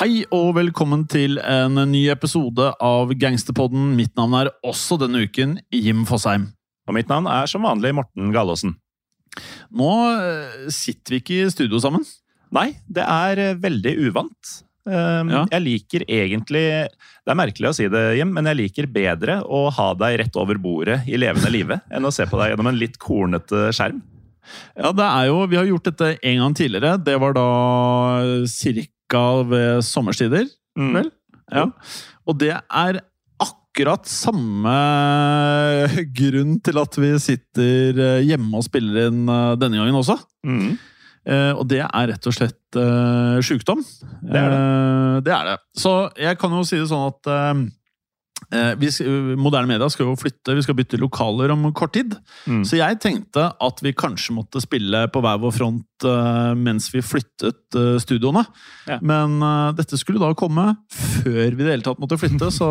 Hei og velkommen til en ny episode av Gangsterpodden. Mitt navn er også denne uken Jim Fosheim. Og mitt navn er som vanlig Morten Gallaasen. Nå eh, sitter vi ikke i studio sammen. Nei, det er eh, veldig uvant. Um, Ja. Jeg liker egentlig Det er merkelig å si det, Jim, men jeg liker bedre å ha deg rett over bordet i levende live enn å se på deg gjennom en litt kornete skjerm. Ja, det er jo, Vi har gjort dette en gang tidligere. Det var da cirka ved sommerstider. Mm. Vel? Ja. Og det er akkurat samme grunn til at vi sitter eh, hjemme og spiller inn eh, denne gangen også. Mm. Eh, og det er rett og slett uh, sjukdom. Det er det. Eh, det er det. Så jeg kan jo si det sånn at eh, eh, vi, moderne media skal jo flytte, vi skal bytte lokaler om kort tid. Mm. Så jeg tenkte at vi kanskje måtte spille på hver vår front eh, mens vi flyttet eh, studioene. Ja. Men eh, dette skulle da komme før vi i det hele tatt måtte flytte, så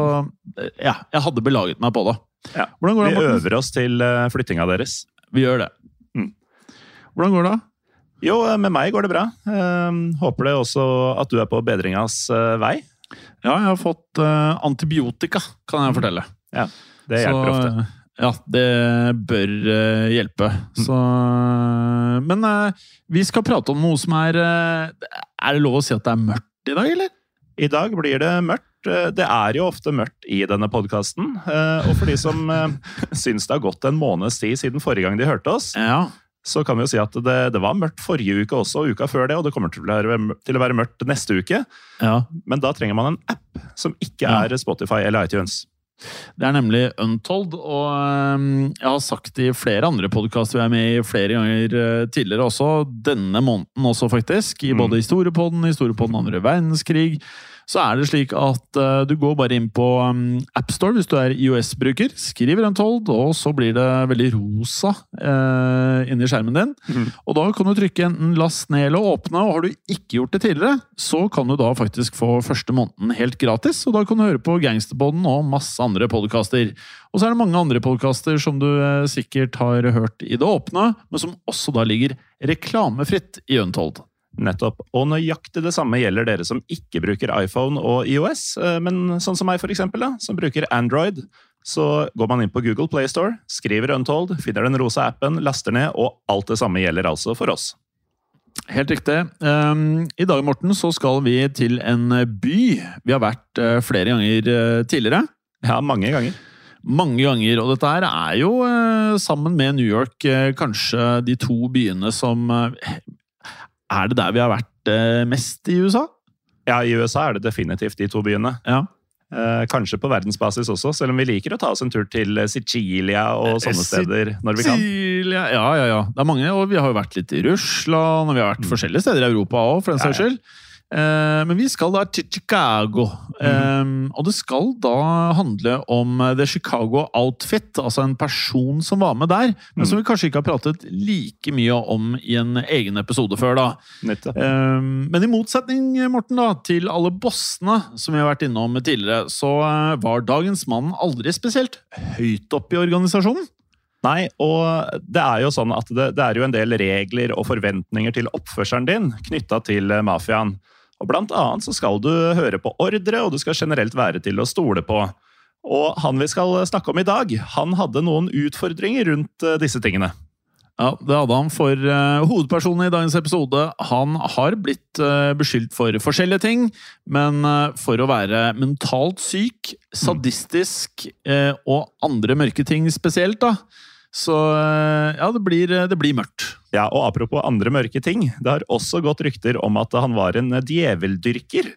eh, ja, jeg hadde belaget meg på det. Ja. Hvordan går Vi det, Morten? øver oss til eh, flyttinga deres. Vi gjør det. Mm. Hvordan går det? Jo, eh, med meg går det bra. Håper det også at du er på bedringas eh, vei. Ja, jeg har fått uh, antibiotika, kan jeg fortelle. Ja, Det hjelper ofte. Ja, det bør uh, hjelpe. Så Men uh, vi skal prate om noe som er eh, Er det lov å si at det er mørkt i dag, eller? I dag blir det mørkt. Eh, Det er jo ofte mørkt i denne podkasten. Og for de som eh, syns det har gått en måneds tid siden forrige gang de hørte oss, Ja. Så kan vi jo si at det, det var mørkt forrige uke også, og uka før det, og det kommer til å være, til å være mørkt neste uke. ja. Men da trenger man en app som ikke Ja. er Spotify eller iTunes. Det er nemlig Untold, og eh, jeg har sagt i flere andre podkaster vi er med i flere ganger eh, tidligere også, denne måneden også, faktisk. I Mm. både Historiepodden, Historiepodden andre verdenskrig. Så er det slik at eh, du går bare inn på um, AppStore hvis du er IOS-bruker, skriver Untold, og så blir det veldig rosa eh, inni skjermen din. Mm. Og da kan du trykke enten last ned eller åpne, og har du ikke gjort det tidligere, så kan du da faktisk få første måneden helt gratis, og da kan du høre på Gangsterboden og masse andre podkaster. Og så er det mange andre podkaster som du eh, sikkert har hørt i det åpne, men som også da ligger reklamefritt i Untold. Nettopp. Og nøyaktig det samme gjelder dere som ikke bruker iPhone og IOS, eh, men sånn som meg, for eksempel, da, som bruker Android. Så går man inn på Google Play Store, skriver Untold, finner den rosa appen, laster ned, og alt det samme gjelder altså for oss. Helt riktig. Um, I dag Morten, så skal vi til en by. Vi har vært eh, flere ganger eh, tidligere. Ja, mange ganger. Mange ganger. Og dette her er jo, sammen med New York, kanskje de to byene som Er det der vi har vært eh, mest i USA? Ja, i USA er det definitivt de to byene. Ja. Eh, kanskje på verdensbasis også, selv om vi liker å ta oss en tur til eh, Sicilia og sånne steder når vi kan. Sicilia, ja, ja, ja. Det er mange, og vi har jo vært litt i Russland, og vi har vært forskjellige steder i Europa òg, for den Ja, saks ja. skyld. Eh, men vi skal da til Chicago. Eh, og det skal da handle om eh, The Chicago Outfit, altså en person som var med der, men som vi kanskje ikke har pratet like mye om i en egen episode før. da. Eh, Men i motsetning Morten, da, til alle bossene som vi har vært innom tidligere, så eh, var dagens mann aldri spesielt høyt oppe i organisasjonen. Nei, og det er jo sånn at det, det er jo en del regler og forventninger til oppførselen din knytta til mafiaen. Og blant annet så skal du høre på ordre, og du skal generelt være til å stole på. Og han vi skal snakke om i dag, han hadde noen utfordringer rundt eh, disse tingene. Ja, Det hadde han for uh, hovedpersonen i dagens episode. Han har blitt uh, beskyldt for forskjellige ting, men uh, for å være mentalt syk, sadistisk og andre mørke ting spesielt, da. Så eh, ja, det blir, det blir mørkt. Ja, og Apropos andre mørke ting, det har også gått rykter om at han var en djeveldyrker.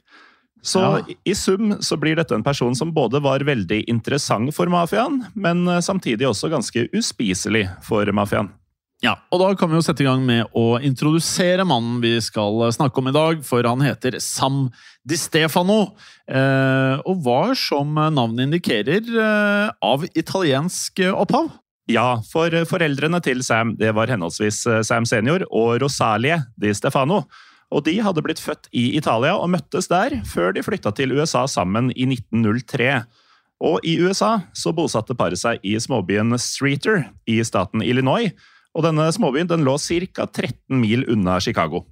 Så Ja. i- sum så blir dette en person som både var veldig interessant for mafiaen, men eh, samtidig også ganske uspiselig for mafiaen. Ja, og da kan vi jo sette i gang med å introdusere mannen vi skal snakke om i dag, for han heter Sam Di Stefano, eh, og var, som navnet indikerer, eh, av italiensk opphav. Ja, for foreldrene til Sam det var henholdsvis eh, Sam senior og Rosalie Di Stefano. Og de hadde blitt født i Italia og møttes der før de flytta til USA sammen i 1903. Og i USA så bosatte paret seg i småbyen Streeter i staten Illinois. Og denne småbyen den lå ca. 13 mil unna Chicago.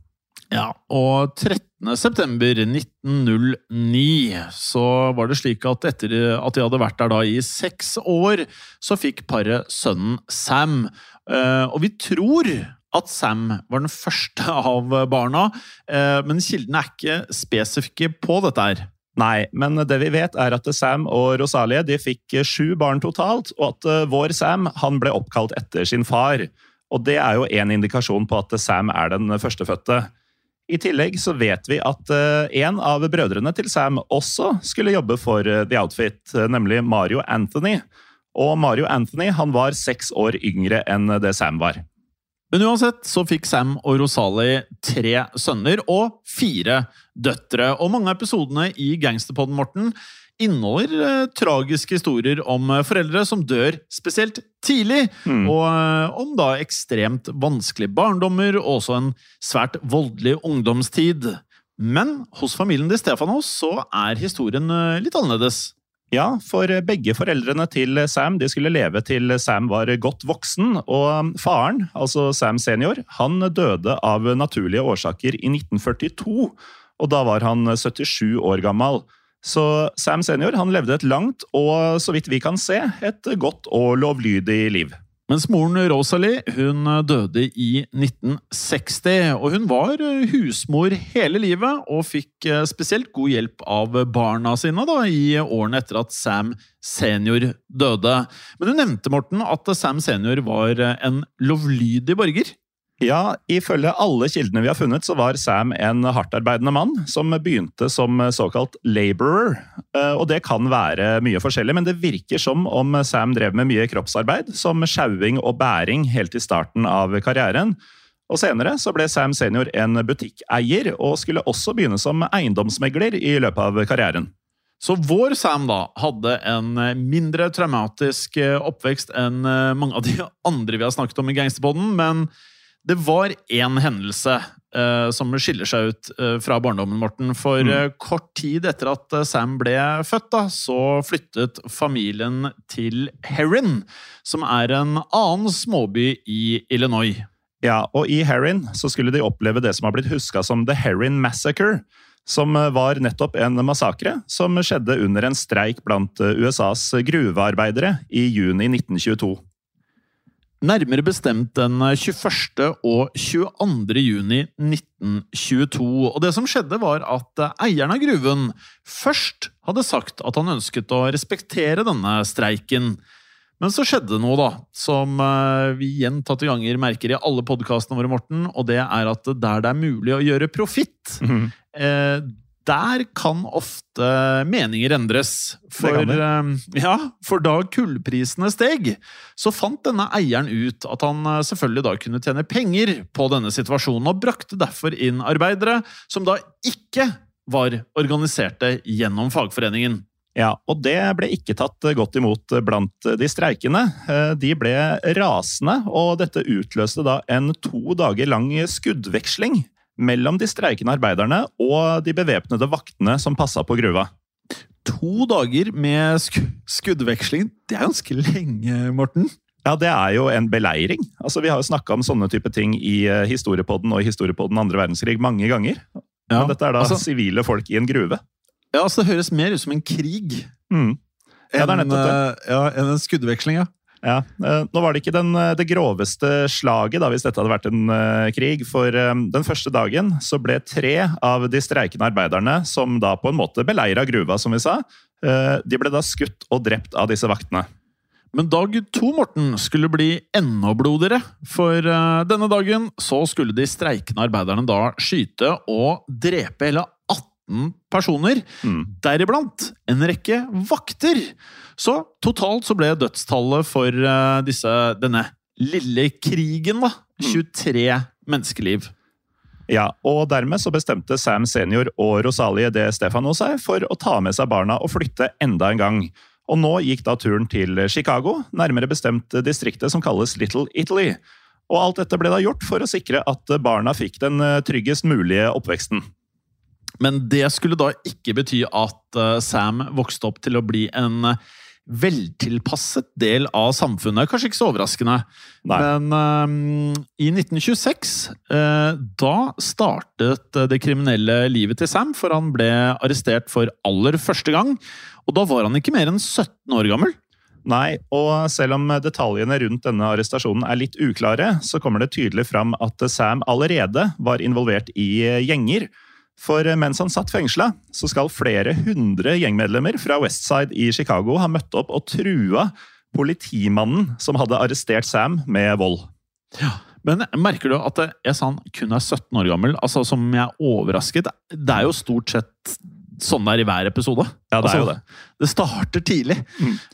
Ja, og 13. september 1909 så var det slik at etter at de hadde vært der da i seks år, så fikk paret sønnen Sam. Eh, Og vi tror at Sam var den første av barna, eh, men kildene er ikke spesifikke på dette her. Nei, men det vi vet er at Sam og Rosalie de fikk sju barn totalt, og at eh, vår Sam han ble oppkalt etter sin far. Og det er jo en indikasjon på at Sam er den førstefødte. I tillegg så vet vi at eh, en av brødrene til Sam også skulle jobbe for eh, The Outfit, eh, nemlig Mario Anthony. Og Mario Anthony han var seks år yngre enn det Sam var. Men uansett så fikk Sam og Rosalie tre sønner og fire døtre. Og mange av episodene i Gangsterpodden, Morten, inneholder eh, tragiske historier om eh, foreldre som dør spesielt tidlig. Mm. Og eh, om da ekstremt vanskelige barndommer og også en svært voldelig ungdomstid. Men hos familien de Stefanos så er historien eh, litt annerledes. Ja, for begge foreldrene til Sam de skulle leve til Sam var godt voksen, og faren, altså Sam senior, han døde av naturlige årsaker i 1942, og da var han 77 år gammel. Så Sam senior han levde et langt og, så vidt vi kan se, et godt og lovlydig liv. Mens moren Rosalie hun døde i 1960, og hun var eh, husmor hele livet og fikk eh, spesielt god hjelp av barna sine da, i årene etter at Sam senior døde. Men du nevnte, Morten, at Sam senior var eh, en lovlydig borger. Ja, ifølge alle kildene vi har funnet, så var Sam en hardtarbeidende mann som begynte som såkalt laborer. Eh, Og det kan være mye forskjellig, men det virker som om Sam drev med mye kroppsarbeid, som sjauing og bæring helt i starten av karrieren. Og Senere så ble Sam senior en butikkeier, og skulle også begynne som eiendomsmegler i løpet av karrieren. Så vår Sam da hadde en mindre traumatisk eh, oppvekst enn eh, mange av de andre vi har snakket om i Gangsterpodden, men det var én hendelse uh, som skiller seg ut uh, fra barndommen, Morten. For uh, kort tid etter at Sam ble født, da, så flyttet familien til Herin, som er en annen småby i Illinois. Ja, og i Herin så skulle de oppleve det som har blitt huska som The Herin Massacre. Som var nettopp en massakre som skjedde under en streik blant USAs gruvearbeidere i juni 1922. Nærmere bestemt den 21. og 22. juni 1922. Og det som skjedde, var at eieren av gruven først hadde sagt at han ønsket å respektere denne streiken. Men så skjedde det noe, da, som eh, vi gjentatte ganger merker i alle podkastene våre, Morten, og det er at der det er mulig å gjøre profitt, eh, der kan ofte meninger endres. For, eh, ja, for da kullprisene steg, så fant denne eieren ut at han eh, selvfølgelig da kunne tjene penger på denne situasjonen, og brakte derfor inn arbeidere som da ikke var organiserte gjennom fagforeningen. Ja, og det ble ikke tatt godt imot blant de streikende. Eh, De ble rasende, og dette utløste da en to dager lang skuddveksling mellom de streikende arbeiderne og de bevæpnede vaktene som passa på gruva. To dager med sk skuddveksling, det er ganske lenge, Morten. Ja, det er jo en beleiring. Altså, Vi har jo snakka om sånne type ting i eh, Historiepodden og i Historiepodden andre verdenskrig mange ganger. Ja, Men dette er da altså- sivile folk i en gruve. Ja, altså Det høres mer ut som en krig Mm. Ja, enn en, eh, enn en skuddveksling. ja. Ja, eh, Nå var det ikke den, eh, det groveste slaget da, hvis dette hadde vært en uh, krig. For um, den første dagen så ble tre av de streikende arbeiderne, som da på en måte beleira gruva, som vi sa, uh, de ble da skutt og drept av disse vaktene. Men dag to, Morten, skulle bli enda blodigere. For uh, denne dagen så skulle de streikende arbeiderne da skyte og drepe hele 18 personer. Mm. Deriblant en rekke vakter. Så totalt så ble dødstallet for eh, disse, denne lille krigen, da, 23 menneskeliv. Ja, og dermed så bestemte Sam senior og Rosalie de Stefano seg for å ta med seg barna og flytte enda en gang. Og nå gikk da turen til Chicago, nærmere bestemt distriktet som kalles Little Italy. Og alt dette ble da gjort for å sikre at barna fikk den eh, tryggest mulige oppveksten. Men det skulle da ikke bety at eh, Sam vokste opp til å bli en eh, veltilpasset del av samfunnet. Kanskje ikke så overraskende. Nei. Men um, i 1926, uh, da startet eh, det kriminelle livet til Sam, for han ble arrestert for aller første gang. Og da var han ikke mer enn 17 år gammel. Nei, og selv om detaljene rundt denne arrestasjonen er litt uklare, så kommer det tydelig fram at Sam allerede var involvert i gjenger. For mens han satt fengsla, så skal flere hundre gjengmedlemmer fra Westside i Chicago ha møtt opp og trua politimannen som hadde arrestert Sam med vold. Ja, Men merker du at jeg sa han kun er 17 år gammel? Altså Som jeg er overrasket. Det er jo stort sett sånn det er i hver episode. Ja, det er jo Altså, det. Det starter tidlig.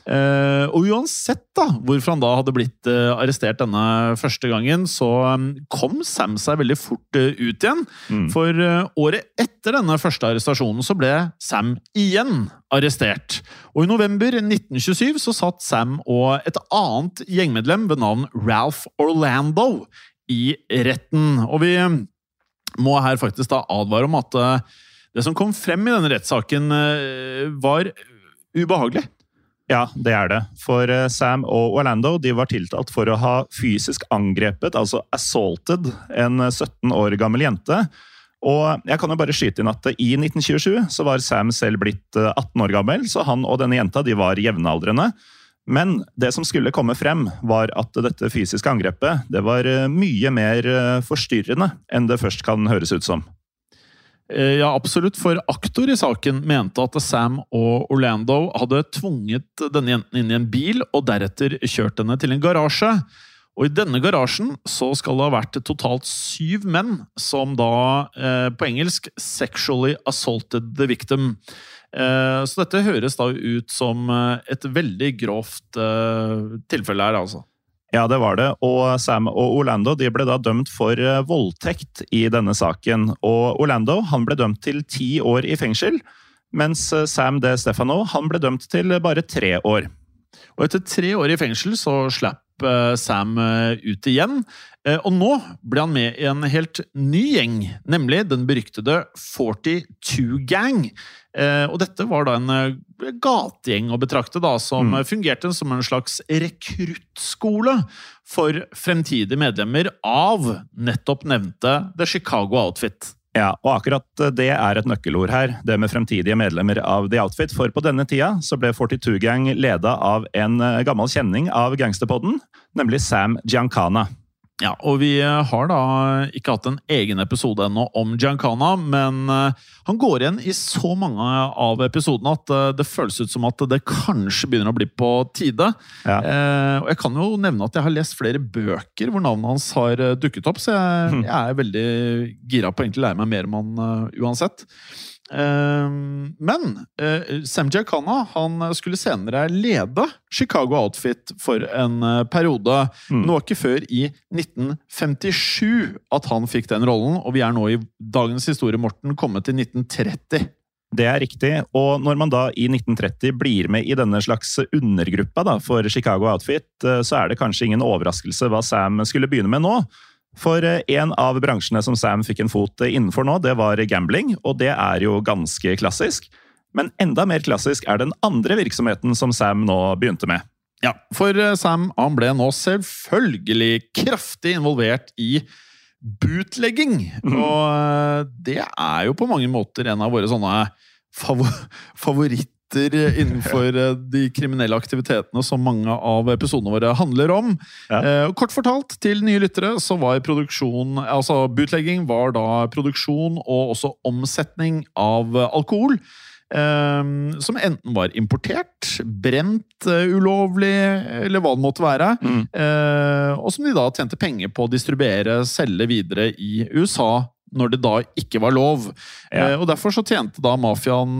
Eh, og uansett da, hvorfor han da hadde blitt eh, arrestert denne første gangen, så eh, kom Sam seg veldig fort eh, ut igjen. Mm. For året etter denne første arrestasjonen så ble Sam igjen arrestert. Og i november 1927 så satt Sam og et annet gjengmedlem ved navn Ralph Orlando i retten. Og vi eh, må her faktisk da advare om at det som kom frem i denne rettssaken, eh, var ubehagelig. Ja, det er det. For eh, Sam og Orlando de var tiltalt for å ha fysisk angrepet, altså assaulted, en 17 år gammel jente. Og jeg kan jo bare skyte inn at I 1927 så var Sam selv blitt eh, 18 år gammel, så han og denne jenta de var jevnaldrende. Men det som skulle komme frem, var at dette fysiske angrepet det var eh, mye mer eh, forstyrrende enn det først kan høres ut som. Eh, Ja, absolutt, for aktor i saken mente at Sam og Orlando hadde tvunget denne jenten inn i en bil og deretter kjørt henne til en garasje. Og i denne garasjen så skal det ha vært totalt syv menn som da, eh, på engelsk, 'sexually assaulted the victim'. Eh, så dette høres da ut som eh, et veldig grovt eh, tilfelle her, altså. Ja, det var det. Og Sam og Orlando de ble da dømt for eh, voldtekt i denne saken. Og Orlando han ble dømt til ti år i fengsel, mens eh, Sam De Stefano han ble dømt til bare tre år. Og etter tre år i fengsel så slapp eh, Sam ut igjen. Og nå ble han med i en helt ny gjeng, nemlig den beryktede 42 Gang. Eh, Og dette var da en eh, gategjeng å betrakte, da, som Mm. fungerte som en slags rekruttskole for fremtidige medlemmer av nettopp nevnte The Chicago Outfit. Ja, og akkurat eh, det er et nøkkelord her, det med fremtidige medlemmer av The Outfit. For på denne tida så ble 42 Gang leda av en gammel kjenning av gangsterpodden, nemlig Sam Giancana. Ja, og vi eh, har da ikke hatt en egen episode ennå om Giancana, men eh, han går igjen i så mange av episodene at eh, det føles ut som at det kanskje begynner å bli på tide. Ja. Eh, og jeg kan jo nevne at jeg har lest flere bøker hvor navnet hans har dukket opp, så jeg, jeg er veldig gira på å lære meg mer om han uansett. Ehm, men uh, Sam Giacana han skulle senere lede Chicago Outfit for en eh, periode. Mm. Men det var ikke før i 1957 at han fikk den rollen, og vi er nå i dagens historie, Morten, kommet til 1930. Det er riktig, og når man da i 1930 blir med i denne slags undergruppa da, for Chicago Outfit, eh, så er det kanskje ingen overraskelse hva Sam skulle begynne med nå. For eh, en av bransjene som Sam fikk en fot innenfor nå, det var gambling, og det er jo ganske klassisk. Men enda mer klassisk er den andre virksomheten som Sam nå begynte med. Ja, for eh, Sam han ble nå selvfølgelig kraftig involvert i bootlegging. Og eh, det er jo på mange måter en av våre sånne favor favoritter innenfor eh, de kriminelle aktivitetene som mange av episodene våre handler om. Ja. Eh, Kort fortalt, til nye lyttere, så var produksjon Altså bootlegging var da produksjon og også omsetning av alkohol. eh, som enten var importert, brent uh, ulovlig, eller hva det måtte være. Mm. Eh, og som de da tjente penger på å distribuere, selge videre i USA, når det da ikke var lov. Ja. Eh, og derfor så tjente da mafiaen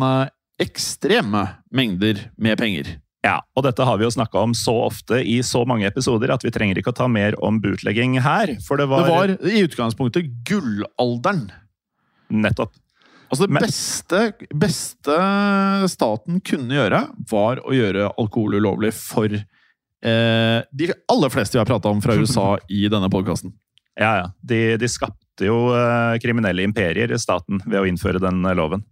ekstreme mengder med penger. Ja, og dette har vi jo snakka om så ofte i så mange episoder at vi trenger ikke å ta mer om bootlegging her. For det var, Det var i utgangspunktet gullalderen. nettopp Altså Det Men- beste, beste staten kunne gjøre, var å gjøre alkohol ulovlig for eh, de aller fleste vi har prata om fra USA i denne podkasten. Ja, ja. De, de skapte jo eh, kriminelle imperier, staten, ved å innføre den eh, loven.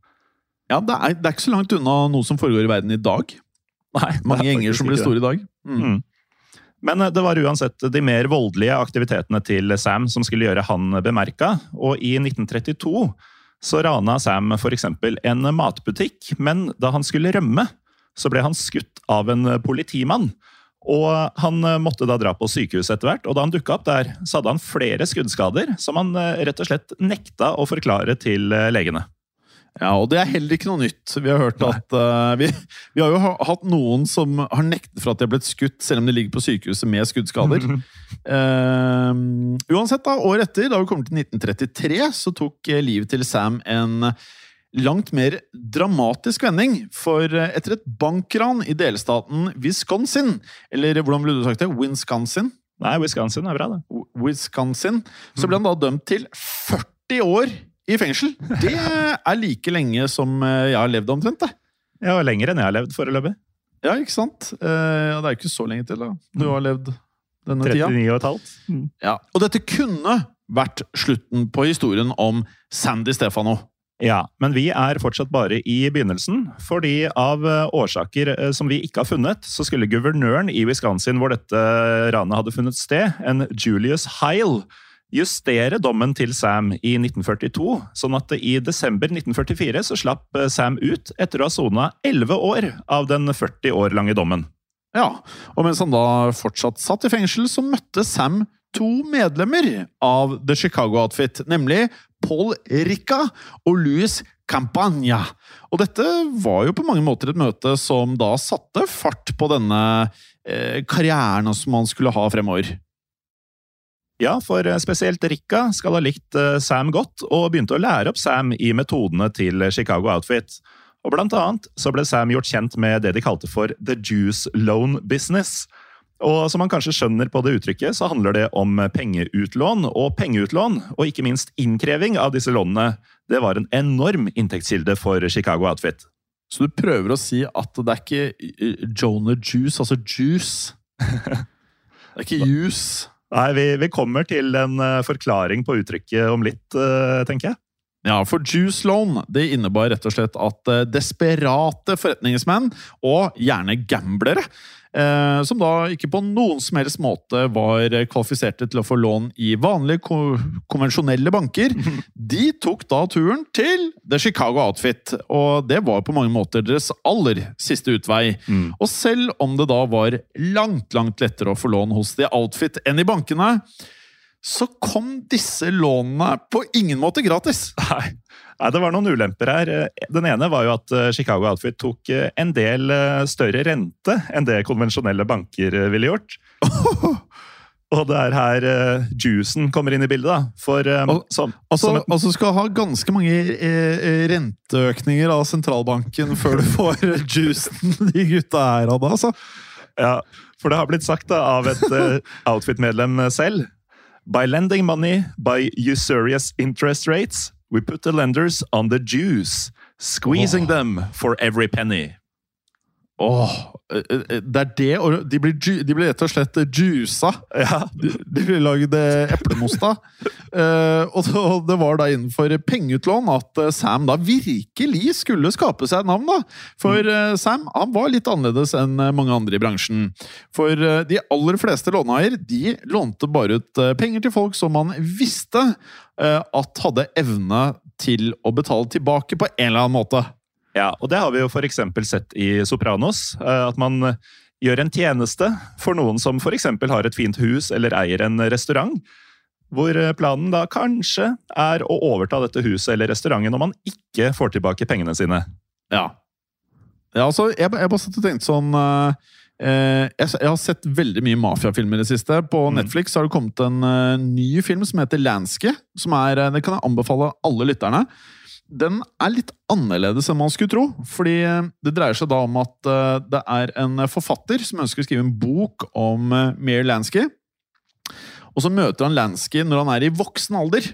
Ja, det er, det er ikke så langt unna noe som foregår i verden i dag. Nei, Mange gjenger som blir store i dag. Mm. Mm. Men eh, det var uansett de mer voldelige aktivitetene til Sam som skulle gjøre han bemerka. Og i 1932 så rana Sam f.eks. en matbutikk, men da han skulle rømme, så ble han skutt av en politimann. Og han eh, måtte da dra på sykehus etter hvert, og da han dukka opp der, så hadde han flere skuddskader som han eh, rett og slett nekta å forklare til legene. Ja, og det er heller ikke noe nytt. Vi har hørt at uh, vi, vi har jo hatt noen som har nektet for at de har blitt skutt, selv om de ligger på sykehuset med skuddskader. uh, uansett, da, året etter, da vi kommer til 1933, så tok eh, livet til Sam en langt mer dramatisk vending. For eh, etter et bankran i delstaten Wisconsin, eller hvordan ville du sagt det? Wisconsin? Nei, Wisconsin er bra, det. Wisconsin, så ble han da dømt til 40 år i fengsel. Det er like lenge som eh, jeg har levd omtrent, det. Ja, lenger enn jeg har levd foreløpig. Ja, ikke sant? Eh, ja, det er jo ikke så lenge til da. du har levd denne tida. 39 og et halvt. Mm. Ja. Og dette kunne vært slutten på historien om Sandy Stefano. Ja, men vi er fortsatt bare i begynnelsen. Fordi av eh, årsaker eh, som vi ikke har funnet, så skulle guvernøren i Wisconsin hvor dette ranet hadde funnet sted, en Julius Heil, justere dommen til Sam i 1942. Sånn at i desember 1944 så slapp eh, Sam ut etter å ha sona 11 år av den 40 år lange dommen. Ja, og mens han da fortsatt satt i fengsel, så møtte Sam to medlemmer av The Chicago Outfit, nemlig Paul Ricca og Louis Campagna. Og dette var jo på mange måter et møte som da satte fart på denne eh, karrieren som han skulle ha fremover. Ja, for eh, spesielt Rikka skal ha likt eh, Sam godt, og begynte å lære opp Sam i metodene til Chicago Outfit. Og blant annet så ble Sam gjort kjent med det de kalte for The Juice Loan Business. Og som man kanskje skjønner på det uttrykket, så handler det om pengeutlån. Og pengeutlån, og ikke minst innkreving av disse lånene, det var en enorm inntektskilde for Chicago Outfit. Så du prøver å si at det er ikke eh, Jonah Juice, altså juice. Det er ikke juice. Nei, vi, vi kommer til en eh, forklaring på uttrykket om litt, eh, tenker jeg. Ja, for Juice Loan det innebar rett og slett at eh, desperate forretningsmenn, og gjerne gamblere, som da ikke på noen som helst måte var kvalifiserte til å få lån i vanlige, ko konvensjonelle banker, de tok da turen til The Chicago Outfit. Og det var på mange måter deres aller siste utvei. Og selv om det da var langt, langt lettere å få lån hos The Outfit enn i bankene, så kom disse lånene på ingen måte gratis. Nei. Nei, det var noen ulemper her. Den ene var jo at eh, Chicago Outfit tok eh, en del eh, større rente enn det konvensjonelle banker eh, ville gjort. Og det er her uh, juicen kommer inn i bildet, da. For um, Og- som, Altså, som altså skal ha ganske mange eh, eh, renteøkninger av sentralbanken før du får juicen de gutta her hadde, altså. ja, For det har blitt sagt da, av et uh, Outfit-medlem selv. By lending money by usurious interest rates, we put the lenders on the juice, squeezing oh. them for every penny. Åh, eh, eh, det er det, og de blir, de blir rett og slett juica. Ja, De, de blir lagd eplemos av. uh, og det- og det var da innenfor pengeutlån at eh, Sam da virkelig skulle skape seg et navn. da. For uh, Sam han var litt annerledes enn eh, mange andre i bransjen. For uh, de aller fleste låneeier de lånte bare ut eh, penger til folk som man visste eh, at hadde evne til å betale tilbake på en eller annen måte. Ja, og det har vi jo eksempel sett i Sopranos. eh, At man eh, gjør en tjeneste for noen som eksempel har et fint hus eller eier en restaurant. Hvor eh, planen da kanskje er å overta dette huset eller restauranten når man ikke får tilbake pengene sine. Ja. ja altså, jeg, jeg bare satt og tenkte sånn eh, jeg, jeg har sett veldig mye mafiafilmer i det siste. På Mm. Netflix har det kommet en uh, ny film som heter Lansky. Som er, det kan jeg anbefale alle lytterne. Den er litt annerledes enn man skulle tro. Fordi eh, det dreier seg da om at eh, det er en forfatter som ønsker å skrive en bok om Mere Lansky. Og så møter han Lansky når han er i voksen alder.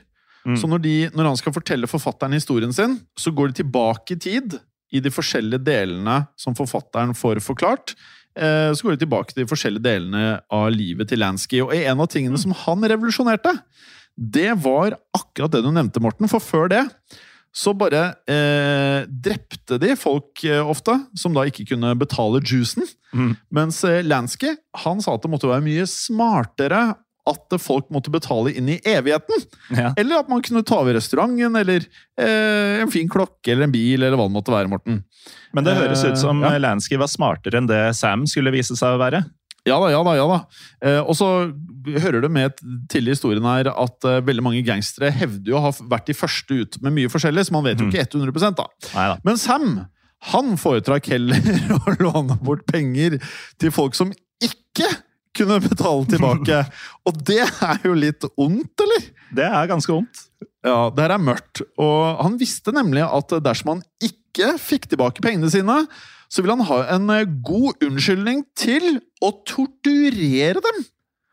Mm. Så når, de, når han skal fortelle forfatteren historien sin, så går de tilbake i tid i de forskjellige delene som forfatteren får forklart. Eh, så går de tilbake til de forskjellige delene av livet til Lansky. Og en av tingene som han revolusjonerte, det var akkurat det du nevnte, Morten. For før det så bare eh, drepte de folk eh, ofte, som da ikke kunne betale juicen. Mm. Mens eh, Lansky han sa at det måtte være mye smartere at folk måtte betale inn i evigheten. Ja. Eller at man kunne ta over restauranten, eller eh, en fin klokke eller en bil, eller hva det måtte være, Morten. Men det høres ut som Eh, ja. Lansky var smartere enn det Sam skulle vise seg å være. Ja da, ja da. ja da. Eh, og så hører det med til historien her at eh, veldig mange gangstere hevder jo å ha vært de første ut med mye forskjellig, så man vet jo Mm. ikke 100 da. Neida. Men Sam han foretrakk heller å låne bort penger til folk som ikke kunne betale tilbake. Og det er jo litt ondt, eller? Det er ganske ondt. Ja, det her er mørkt. Og han visste nemlig at dersom han ikke fikk tilbake pengene sine, så vil han ha en eh, god unnskyldning til å torturere dem.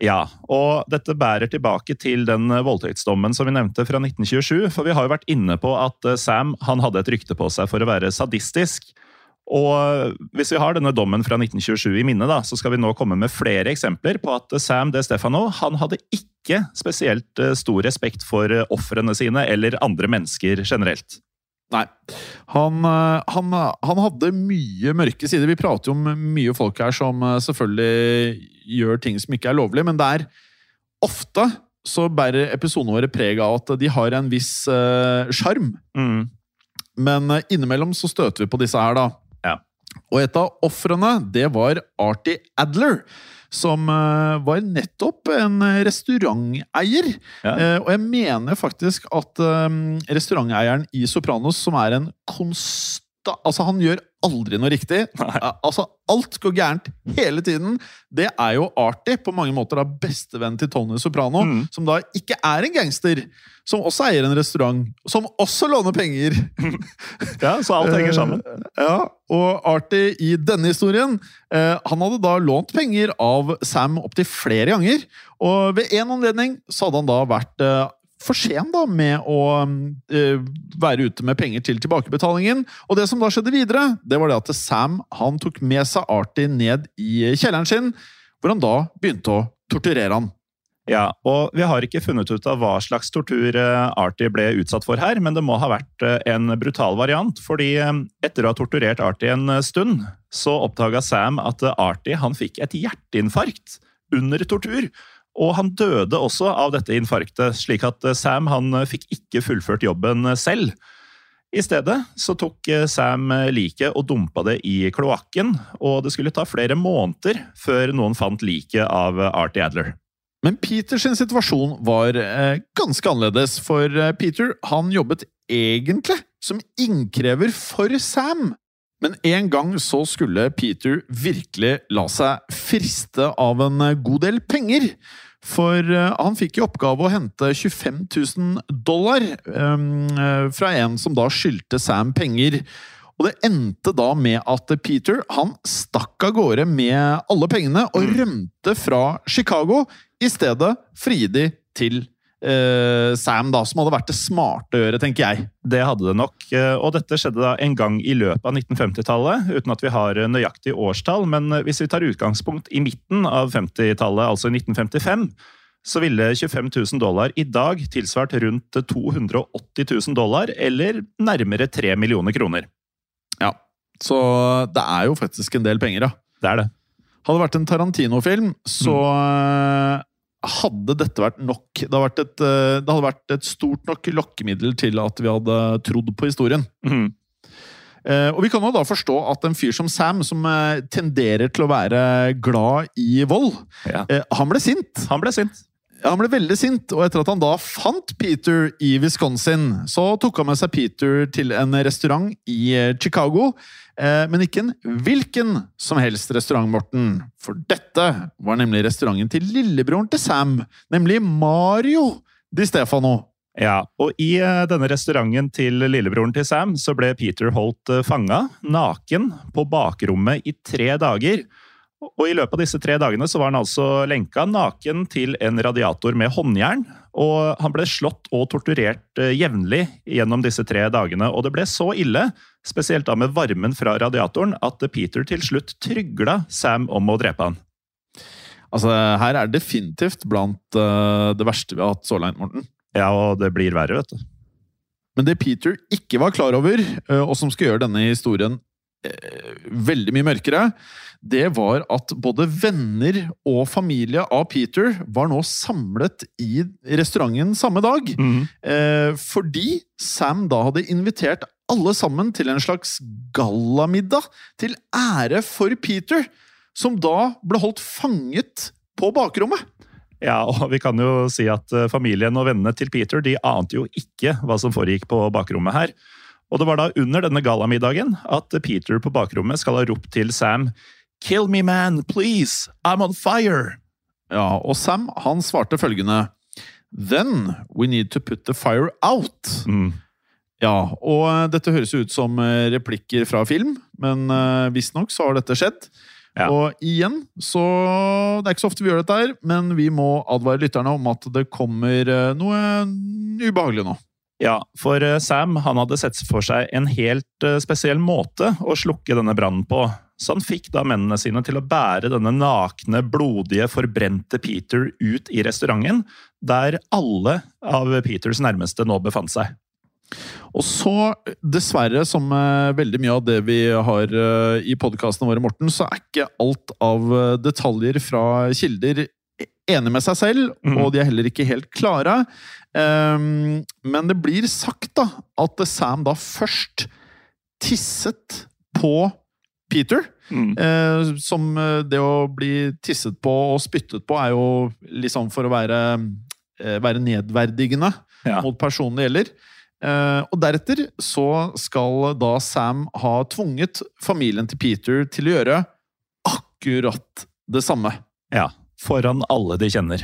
Ja, og dette bærer tilbake til den eh, voldtektsdommen som vi nevnte fra 1927. For vi har jo vært inne på at eh, Sam han hadde et rykte på seg for å være sadistisk. Og hvis vi har denne dommen fra 1927 i minne, da, så skal vi nå komme med flere eksempler på at Sam De Stefano han hadde ikke spesielt stor respekt for ofrene sine eller andre mennesker generelt. Nei. Han, eh, han, han hadde mye mørke sider. Vi prater jo om mye folk her som eh, selvfølgelig gjør ting som ikke er lovlig, men det er ofte så bærer episodene våre preg av at de har en viss sjarm. Uh, Mm. Men eh, innimellom så støter vi på disse her, da. Ja. Og et av ofrene, det var Artie Adler. Som eh, var nettopp en restauranteier. Ja. Eh, og jeg mener faktisk at eh, restauranteieren i Sopranos, som er en konstant Altså, han gjør aldri noe riktig. Nei. Altså, alt går gærent hele tiden. Det er jo Artie, på mange måter da bestevenn til Tony Soprano, Mm. som da ikke er en gangster. Som også eier en restaurant. Som også låner penger. Ja, Så alt henger sammen. Eh, Ja, og Artie i denne historien eh, Han hadde da lånt penger av Sam opptil flere ganger. Og ved en anledning så hadde han da vært eh, for sen da med å eh, være ute med penger til tilbakebetalingen. Og det som da skjedde videre, det var det at Sam han tok med seg Artie ned i kjelleren sin, hvor han da begynte å torturere han. Ja, og Vi har ikke funnet ut av hva slags tortur eh, Artie ble utsatt for her, men det må ha vært eh, en brutal variant. fordi eh, etter å ha torturert Artie en eh, stund, så oppdaga Sam at eh, Artie han fikk et hjerteinfarkt under tortur. Og han døde også av dette infarktet, slik at eh, Sam han eh, fikk ikke fullført jobben eh, selv. I stedet så tok Sam liket og dumpa det i kloakken, og det skulle ta flere måneder før noen fant liket av Artie Adler. Men Peters situasjon var ganske annerledes, for Peter han jobbet egentlig som innkrever for Sam. Men en gang så skulle Peter virkelig la seg friste av en god del penger. For eh, han fikk i oppgave å hente 25 000 dollar eh, fra en som da skyldte Sam penger. Og det endte da med at Peter han stakk av gårde med alle pengene og rømte fra Chicago, i stedet for til Chicago. Eh, Sam, da, som hadde vært det smarte å gjøre, tenker jeg. Det hadde det nok, eh, og dette skjedde da en gang i løpet av 1950-tallet, uten at vi har eh, nøyaktig årstall, men hvis vi tar utgangspunkt i midten av 50-tallet, altså 1955, så ville 25 000 dollar i dag tilsvart rundt 280 000 dollar, eller nærmere 3 millioner kroner. Ja, Så det er jo faktisk en del penger, da. Det er det. Hadde det vært en Tarantino-film, så eh, hadde dette vært nok. Det hadde vært, et, eh, det hadde vært et stort nok lokkemiddel til at vi hadde trodd på historien. Mm. Eh, og vi kan jo da forstå at en fyr som Sam, som eh, tenderer til å være glad i vold, Ja. eh, han ble sint. Han ble sint. Han ble veldig sint, og etter at han da fant Peter i Wisconsin, så tok han med seg Peter til en restaurant i eh, Chicago. Eh, men ikke en hvilken som helst restaurant, Morten. For dette var nemlig restauranten til lillebroren til Sam, nemlig Mario Di Stefano. Ja, og i eh, denne restauranten til lillebroren til Sam så ble Peter holdt fanga, naken, på bakrommet i tre dager. Og i løpet av disse tre dagene så var han altså lenka naken til en radiator med håndjern. Og han ble slått og torturert eh, jevnlig gjennom disse tre dagene. Og det ble så ille, spesielt da med varmen fra radiatoren, at Peter til slutt trygla Sam om å drepe han. Altså, her er det definitivt blant uh, det verste vi har hatt så langt, Morten. Ja, og det blir verre, vet du. Men det Peter ikke var klar over, eh, og som skal gjøre denne historien veldig mye mørkere, det var at både venner og familie av Peter var nå samlet i restauranten samme dag. Eh, fordi Sam da hadde invitert alle sammen til en slags gallamiddag til ære for Peter, som da ble holdt fanget på bakrommet. Ja, og vi kan jo si at eh, familien og vennene til Peter de ante jo ikke hva som foregikk på bakrommet her. Og det var da under denne gallamiddagen at Peter på bakrommet skal ha ropt til Sam Kill me, man, please! I'm on fire! Ja, og Sam han svarte følgende Then we need to put the fire out. Mm. Ja, og eh, dette høres jo ut som eh, replikker fra film, men uh, visstnok så har dette skjedd. Ja. Og igjen, så Det er ikke så ofte vi gjør dette her, men vi må advare lytterne om at det kommer eh, noe ubehagelig nå. Ja, for eh, Sam han hadde sett for seg en helt eh, spesiell måte å slukke denne brannen på. Så han fikk da mennene sine til å bære denne nakne, blodige, forbrente Peter ut i restauranten, der alle av Peters nærmeste nå befant seg. Og så, dessverre, som eh, veldig mye av det vi har i podkastene våre, Morten, så er ikke alt av detaljer fra kilder enig med seg selv, Mhm. og de er heller ikke helt klare. Ehm, men det blir sagt da, at Sam da først tisset på Peter. Mm. Uh, som eh, det å bli tisset på og spyttet på er jo liksom for å være, eh, være nedverdigende Ja. mot personen det gjelder. Uh, og deretter så skal da Sam ha tvunget familien til Peter til å gjøre akkurat det samme. Ja, foran alle de kjenner.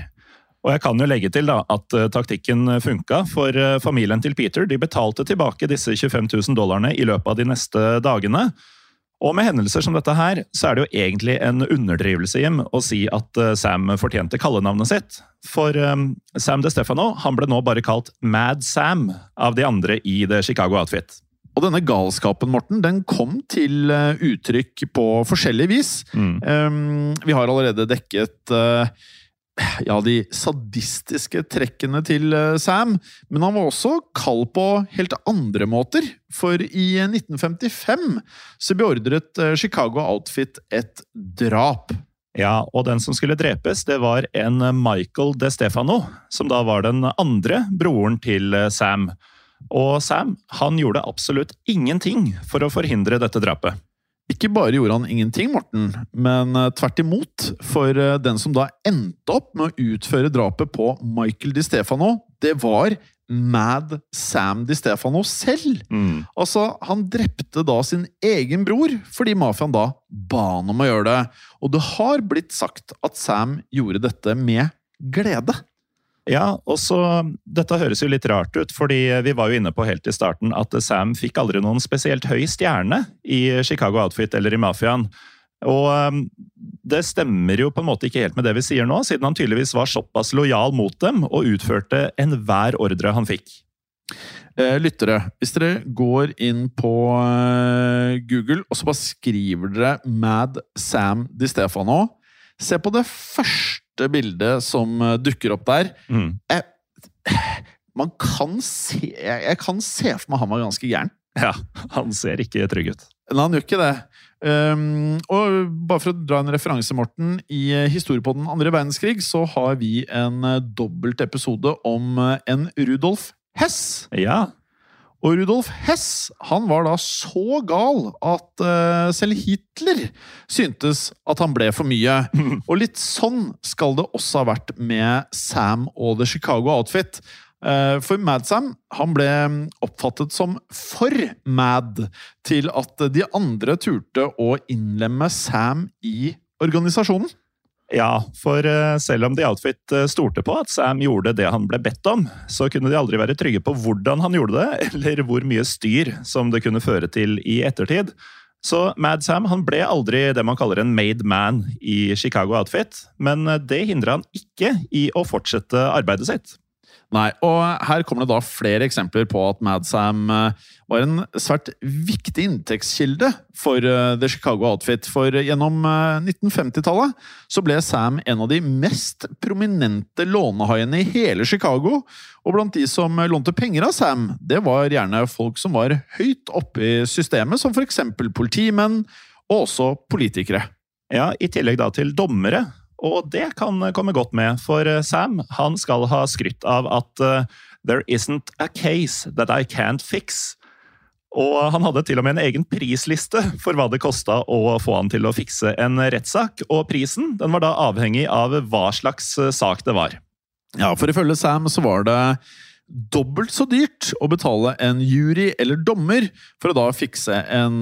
Og jeg kan jo legge til da at eh, taktikken funka, for eh, familien til Peter de betalte tilbake disse 25 000 dollarene i løpet av de neste dagene. Og med hendelser som dette her, så er det jo egentlig en underdrivelse Jim, å si at eh, Sam fortjente kallenavnet sitt. For um, Sam De Stefano han ble nå bare kalt Mad Sam av de andre i The Chicago Outfit. Og denne galskapen, Morten, den kom til eh, uttrykk på forskjellig vis. Mm. Um, vi har allerede dekket eh, ja, de sadistiske trekkene til eh, Sam, men han var også kald på helt andre måter. For i 1955 så beordret eh, Chicago Outfit et drap. Ja, og den som skulle drepes, det var en Michael De Stefano, som da var den andre broren til eh, Sam. Og Sam han gjorde absolutt ingenting for å forhindre dette drapet. Ikke bare gjorde han ingenting, Morten, men eh, tvert imot. For eh, den som da endte opp med å utføre drapet på Michael Di Stefano, det var Mad Sam Di Stefano selv. Mm. Altså, Han drepte da sin egen bror fordi mafiaen da ba han om å gjøre det. Og det har blitt sagt at Sam gjorde dette med glede. Ja, og så Dette høres jo litt rart ut, fordi vi var jo inne på helt i starten at Sam fikk aldri noen spesielt høy stjerne i Chicago Outfit eller i Mafiaen. Og um, det stemmer jo på en måte ikke helt med det vi sier nå, siden han tydeligvis var såpass lojal mot dem og utførte enhver ordre han fikk. Eh, lyttere, hvis dere går inn på eh, Google og så bare skriver dere Mad Sam Di Stefano, se på det første bildet som eh, dukker opp der. Mm. Man kan se Jeg, jeg kan se for meg han var ganske gæren. Ja, han ser ikke trygg ut. Nei, han gjør ikke det. Um, og bare for å dra en referanse, Morten. I historiepodden historie på den andre verdenskrig så har vi en eh, dobbelt episode om eh, en Rudolf Hess. Ja, Og Rudolf Hess han var da så gal at uh, selv Hitler syntes at han ble for mye. Og litt sånn skal det også ha vært med Sam og The Chicago Outfit. Eh, For Mad Sam han ble oppfattet som for mad til at de andre turte å innlemme Sam i organisasjonen. Ja, for eh, selv om The Outfit eh, stolte på at Sam gjorde det han ble bedt om, så kunne de aldri være trygge på hvordan han gjorde det, eller hvor mye styr som det kunne føre til i ettertid. Så Mad Sam han ble aldri det man kaller en made man i Chicago Outfit, men eh, det hindra han ikke i å fortsette arbeidet sitt. Nei, og her kommer det da flere eksempler på at Madsam eh, var en svært viktig inntektskilde for eh, The Chicago Outfit. For gjennom eh, 1950-tallet så ble Sam en av de mest prominente lånehaiene i hele Chicago. Og blant de som lånte penger av Sam, det var gjerne folk som var høyt oppe i systemet, som eksempel politimenn, og også politikere. Ja, I tillegg da til dommere. Og det kan komme godt med, for eh, Sam han skal ha skrytt av at eh, «There isn't a case that I can't fix». Og han hadde til og med en egen prisliste for hva det kosta å få han til å fikse en rettssak, og prisen den var da avhengig av hva slags eh, sak det var. Ja, for ifølge Sam så var det dobbelt så dyrt å betale en jury eller dommer for å da fikse en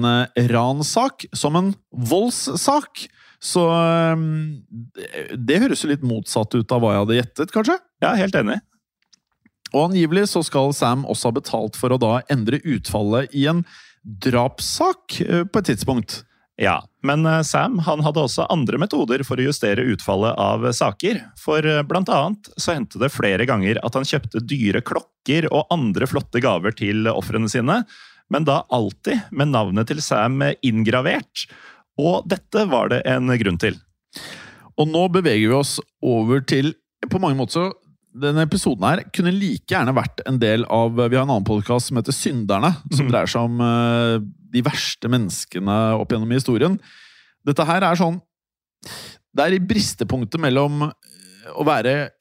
ransak som en voldssak. Så um, det- høres jo litt motsatt ut av hva jeg hadde gjettet, kanskje? Ja, helt enig. Og angivelig så skal Sam også ha betalt for å da endre utfallet i en drapssak eh, på et tidspunkt. Ja, men eh, Sam han hadde også andre metoder for å justere utfallet av saker. For eh, blant annet så hendte det flere ganger at han kjøpte dyre klokker og andre flotte gaver til ofrene sine, men da alltid med navnet til Sam inngravert. Og dette var det en grunn til. Og nå beveger vi oss over til På mange måter så denne episoden her kunne like gjerne vært en del av Vi har en annen podkast som heter Synderne, som Mhm. dreier seg om eh, de verste menneskene opp gjennom historien. Dette her er sånn Det er i bristepunktet mellom eh, å være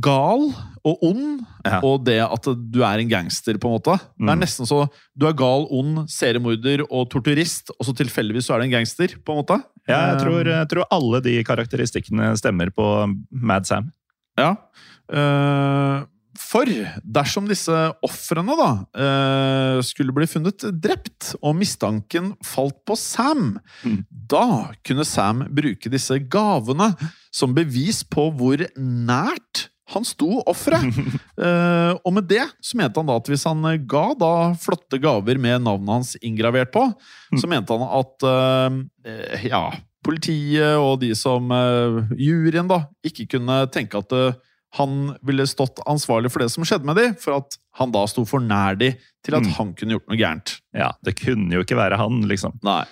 gal og ond, Ja. og det at du er en gangster, på en måte. Det er Mm. nesten så du er gal, ond, seriemorder og torturist, og så tilfeldigvis så er du en gangster, på en måte. Ja, jeg tror, Eh, jeg tror alle de karakteristikkene stemmer på Mad Sam. Ja. eh, for dersom disse ofrene da eh, skulle bli funnet drept, og mistanken falt på Sam, Mm. da kunne Sam bruke disse gavene som bevis på hvor nært han sto offeret. uh, og med det så mente han da at hvis han ga da flotte gaver med navnet hans inngravert på, så mente han at uh, ja, politiet og de som uh, juryen da, ikke kunne tenke at eh, han ville stått ansvarlig for det som skjedde med de, for at han da sto for nær de til at Mm. han kunne gjort noe gærent. Ja, Det kunne jo ikke være han, liksom. Nei.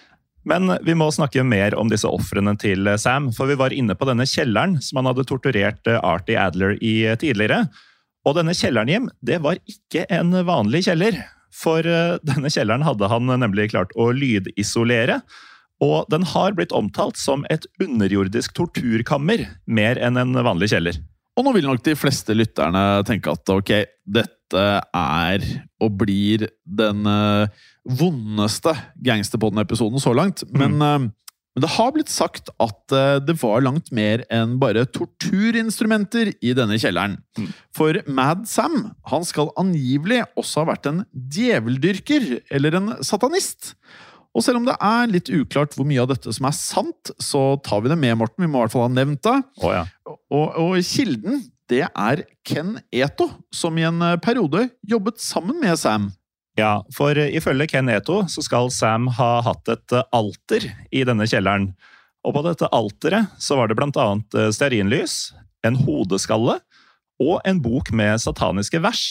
Men vi må snakke mer om disse ofrene til Sam, for vi var inne på denne kjelleren som han hadde torturert eh, Artie Adler i eh, tidligere. Og denne kjelleren, Jim, det var ikke en vanlig kjeller. For eh, denne kjelleren hadde han nemlig klart å lydisolere. Og den har blitt omtalt som et underjordisk torturkammer, mer enn en vanlig kjeller. Og nå vil nok de fleste lytterne tenke at ok, dette er og blir den eh, vondeste Gangsterpodden-episoden så langt. Men, eh, men det har blitt sagt at eh, det var langt mer enn bare torturinstrumenter i denne kjelleren. Mm. For Mad Sam han skal angivelig også ha vært en djeveldyrker, eller en satanist. Og selv om det er litt uklart hvor mye av dette som er sant, så tar vi det med, Morten. Vi må i hvert fall ha nevnt det. Oh, ja. Og, og kilden det er Ken Eto, som i en eh, periode jobbet sammen med Sam. Ja, for eh, ifølge Ken Eto så skal Sam ha hatt et eh, alter i denne kjelleren. Og på dette alteret så var det blant annet eh, stearinlys, en hodeskalle og en bok med sataniske vers.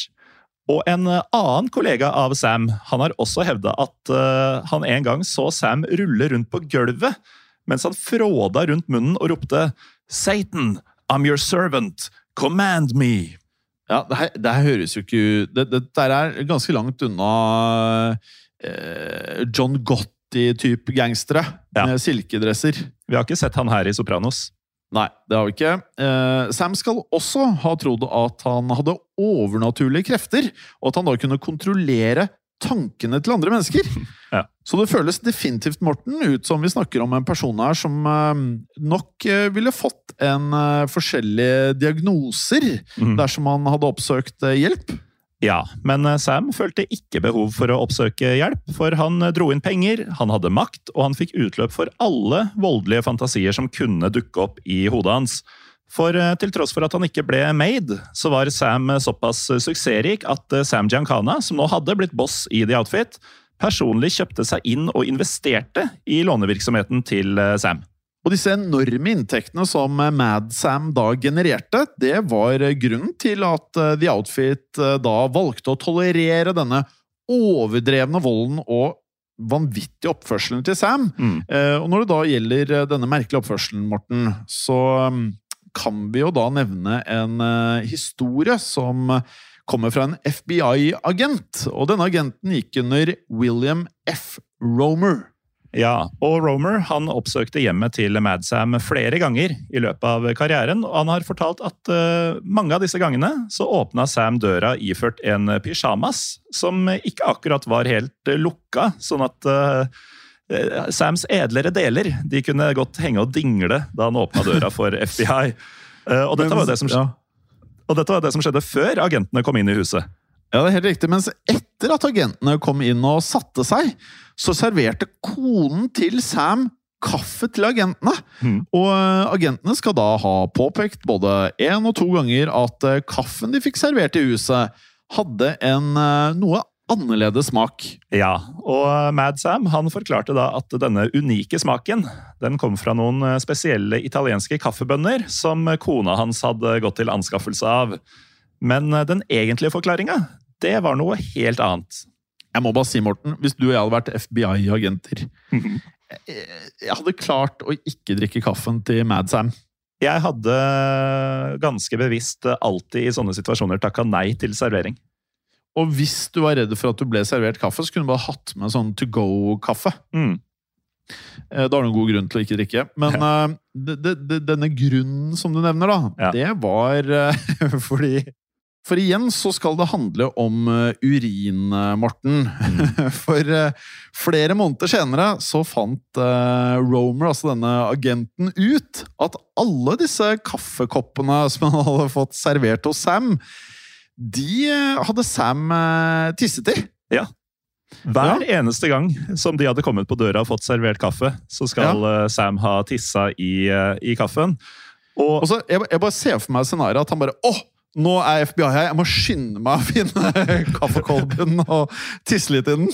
Og en annen kollega av Sam han har også hevda at han en gang så Sam rulle rundt på gulvet mens han fråda rundt munnen og ropte Satan, I'm your servant, command me. Ja, det her, det her høres jo ikke ut det, det er ganske langt unna eh, John Gotti-type gangstere Ja. med silkedresser. Vi har ikke sett han her i Sopranos. Nei, det har vi ikke. Eh, Sam skal også ha trodd at han hadde overnaturlige krefter, og at han da kunne kontrollere tankene til andre mennesker. Ja. Så det føles definitivt, Morten, ut som vi snakker om en person her som eh, nok eh, ville fått en forskjellig forskjellige diagnoser mm. dersom han hadde oppsøkt eh, hjelp. Ja, men eh, Sam følte ikke behov for å oppsøke hjelp, for han eh, dro inn penger, han hadde makt, og han fikk utløp for alle voldelige fantasier som kunne dukke opp i hodet hans. For eh, til tross for at han ikke ble made, så var Sam eh, såpass eh, suksessrik at Sam Giancana, som nå hadde blitt boss i The Outfit, personlig kjøpte seg inn og investerte i lånevirksomheten til Sam. Og disse enorme inntektene som Mad Sam da genererte, det var grunnen til at The Outfit da valgte å tolerere denne overdrevne volden og vanvittige oppførselen til Sam. Mm. Og når det da gjelder denne merkelige oppførselen, Morten, så mm, kan vi jo da nevne en eh, historie som kommer fra en FBI-agent. Og denne agenten gikk under William F. Romer. Ja, og Romer han oppsøkte hjemmet til Madsam flere ganger i løpet av karrieren, og han har fortalt at uh, mange av disse gangene så åpna Sam døra iført en pysjamas som ikke akkurat var helt eh, lukka, sånn at eh, Sams edlere deler de kunne godt henge og dingle da han åpna døra for FBI. Eh, og, dette var jo det som, var det som skjedde før agentene kom inn i huset. Ja, det er helt riktig. Mens etter at agentene kom inn og satte seg, så serverte konen til Sam kaffe til agentene. Mm. Og eh, agentene skal da ha påpekt både én og to ganger at eh, kaffen de fikk servert i huset, hadde en eh, noe annerledes smak. Ja, og Mad Sam han forklarte da at denne unike smaken den kom fra noen eh, spesielle italienske kaffebønner som kona hans hadde gått til anskaffelse av. Men eh, den egentlige forklaringa, det var noe helt annet. Jeg må bare si, Morten, hvis du og jeg hadde vært FBI-agenter jeg, jeg hadde klart å ikke drikke kaffen til Mad Sam. Jeg hadde ganske bevisst alltid i sånne situasjoner takka nei til servering. Og hvis du var redd for at du ble servert kaffe, så kunne du bare hatt med sånn to go-kaffe. Mm. Eh, Da har du en god grunn til å ikke drikke. Men eh, det, de, de, denne grunnen som du nevner, da, Ja. det var uh, fordi For igjen så skal det handle om eh, urin, Morten. Morten. For uh, flere måneder senere så fant eh, Romer, altså denne agenten, ut at alle disse kaffekoppene som han hadde fått servert hos Sam, de eh, hadde Sam eh, tisset i. Ja. Hver eneste gang som de hadde kommet på døra og fått servert kaffe, så skal ja. Sam ha tissa i, eh, i kaffen. Og Og så, jeg, jeg bare ser for meg scenarioet at han bare åh, nå er FBI her, jeg må skynde meg å finne kaffekolben og tisse litt i den.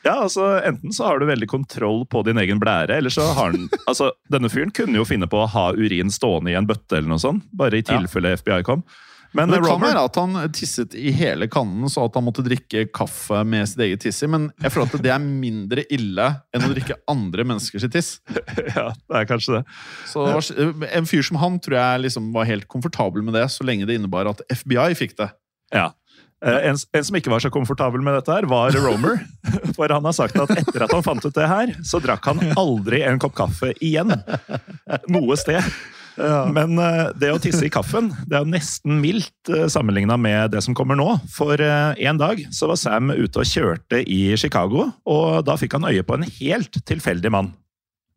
Ja, altså Enten så har du veldig kontroll på din egen blære, eller så har den altså Denne fyren kunne jo finne på å ha urin stående i en bøtte, eller noe sånt, bare i tilfelle FBI kom. Men, Men det kan være at han tisset i hele kannen, så at han måtte drikke kaffe med sitt eget tiss i. Men jeg føler at det er mindre ille enn å drikke andre menneskers tiss. Ja, det er kanskje det. Så en fyr som han tror jeg liksom var helt komfortabel med det, så lenge det innebar at FBI fikk det. Ja. Eh, En, en som ikke var så komfortabel med dette, her var Romer. For han har sagt at etter at han fant ut det her, så drakk han aldri en kopp kaffe igjen. Noe sted. Men eh, det å tisse i kaffen det er jo nesten mildt uh, sammenligna med det som kommer nå. For eh, en dag så var Sam ute og kjørte i Chicago, og da fikk han øye på en helt tilfeldig mann.